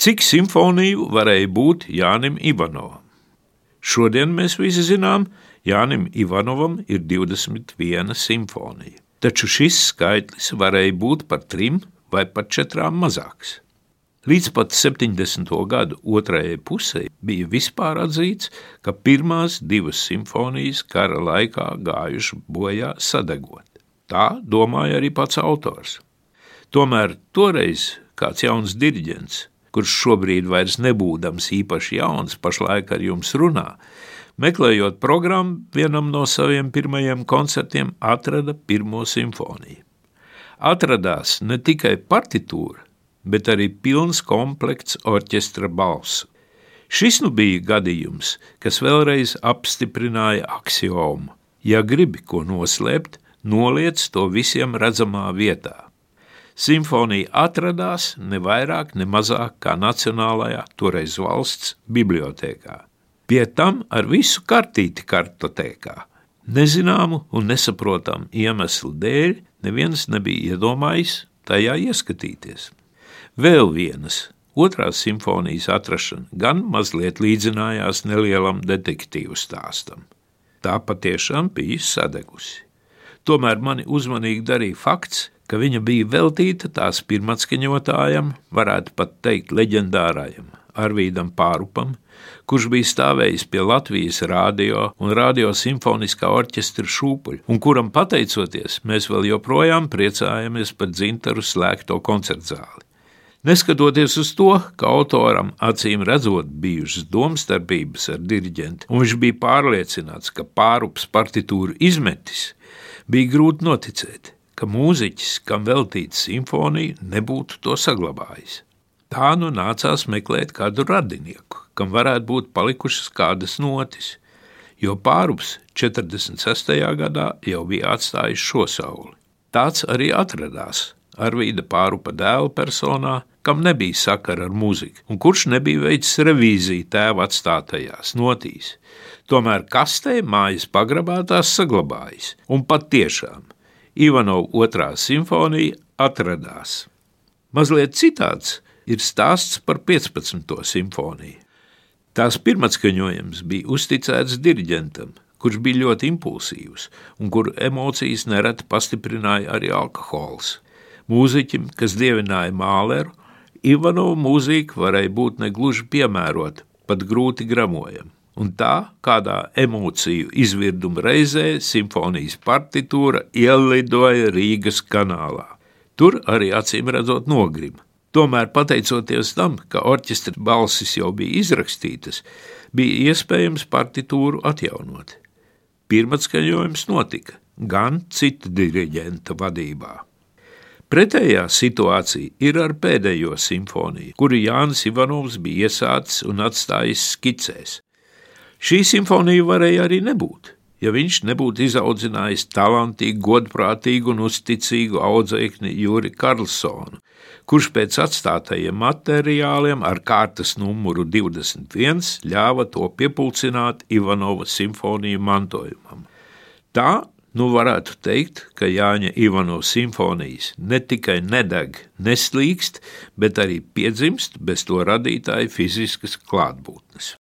Cik simfoniju varēja būt Jānim Ivanovam? Šodien mēs visi zinām, Jānim Ivanovam ir 21 simfonija, taču šis skaitlis varēja būt par trim vai pat četrām mazāks. Līdz pat 70. gadu otrajai pusē bija vispār atzīts, ka pirmās divas simfonijas kara laikā gājušas bojā sadegot. Tā domāja arī pats autors. Tomēr toreiz kāds jauns diriģents, kurš šobrīd vairs nebūdams īpaši jauns, pašlaik ar jums runā, meklējot programmu vienam no saviem pirmajiem koncertiem, atrada pirmo simfoniju. Atradās ne tikai partitūra, bet arī pilns komplekts orķestra balsu. Šis nu bija gadījums, kas vēlreiz apstiprināja axiomu: ja gribi ko noslēpt, noliec to visiem redzamā vietā. Simfonija atradās ne vairāk, ne mazāk kā Nacionālajā toreiz valsts bibliotekā. Pie tam ar visu kartīti kartotēkā. Nezināmu un nesaprotamu iemeslu dēļ neviens nebija iedomājis tajā ieskatīties. Vēl vienas, otrās simfonijas atrašana gan mazliet līdzinājās nelielam detektīvu stāstam. Tā patiešām bija sadegusi. Tomēr mani uzmanīgi darīja fakts, ka viņa bija veltīta tās pirmatskaņotājam, varētu pat teikt leģendārajam Arvīdam Pārupam, kurš bija stāvējis pie Latvijas rādio un radio simfoniskā orķestra šūpuļa, un kuram pateicoties, mēs vēl joprojām priecājamies par dzintaru slēgto koncertzāli. Neskatoties uz to, ka autoram acīm redzot bijušas domstarpības ar diriģentu, un viņš bija pārliecināts, ka pārups partitūru izmetis, bija grūti noticēt, ka mūziķis, kam veltīta simfonija, nebūtu to saglabājis. Tā nu nācās meklēt kādu radinieku, kam varētu būt palikušas kādas notis, jo pārups 46. gadā jau bija atstājis šo sauli. Tāds arī atradās Arvīda pārupa dēla personā, kam nebija sakara ar mūziku, un kurš nebija veicis revīziju tēva atstātajās notīs. Tomēr kastē mājas pagrabā tās saglabājis, un patiešām Ivanovs otrā simfonija atradās. Mazliet citāds ir stāsts par 15. simfoniju. Tās pirmatskaņojums bija uzticēts diriģentam, kurš bija ļoti impulsīvs un kuru emocijas nereti pastiprināja arī alkohols. Mūziķim, kas dievināja māleru, Ivanova mūzika varēja būt negluži piemērota, pat grūti gramojama. Un tā, kādā emociju izvirduma reizē simfonijas partitūra ielidoja Rīgas kanālā. Tur arī acīm redzot nogrima. Tomēr, pateicoties tam, ka orķestra balsis jau bija izrakstītas, bija iespējams partitūru atjaunot. Pirmatskaņojums notika gan cita diriģenta vadībā. Pretējā situācija ir ar pēdējo simfoniju, kuru Jānis Ivanovs bija iesācis un atstājis skicēs. Šī simfonija varēja arī nebūt, ja viņš nebūtu izaudzinājis talantīgu, godprātīgu un uzticīgu audzēkni Juri Karlsonu, kurš pēc atstātajiem materiāliem ar kārtas numuru 21 ļāva to piepulcināt Ivanova simfoniju mantojumam. Tā Nu, varētu teikt, ka Jāņa Ivano simfonijas ne tikai nedeg, neslīkst, bet arī piedzimst bez to radītāja fiziskas klātbūtnes.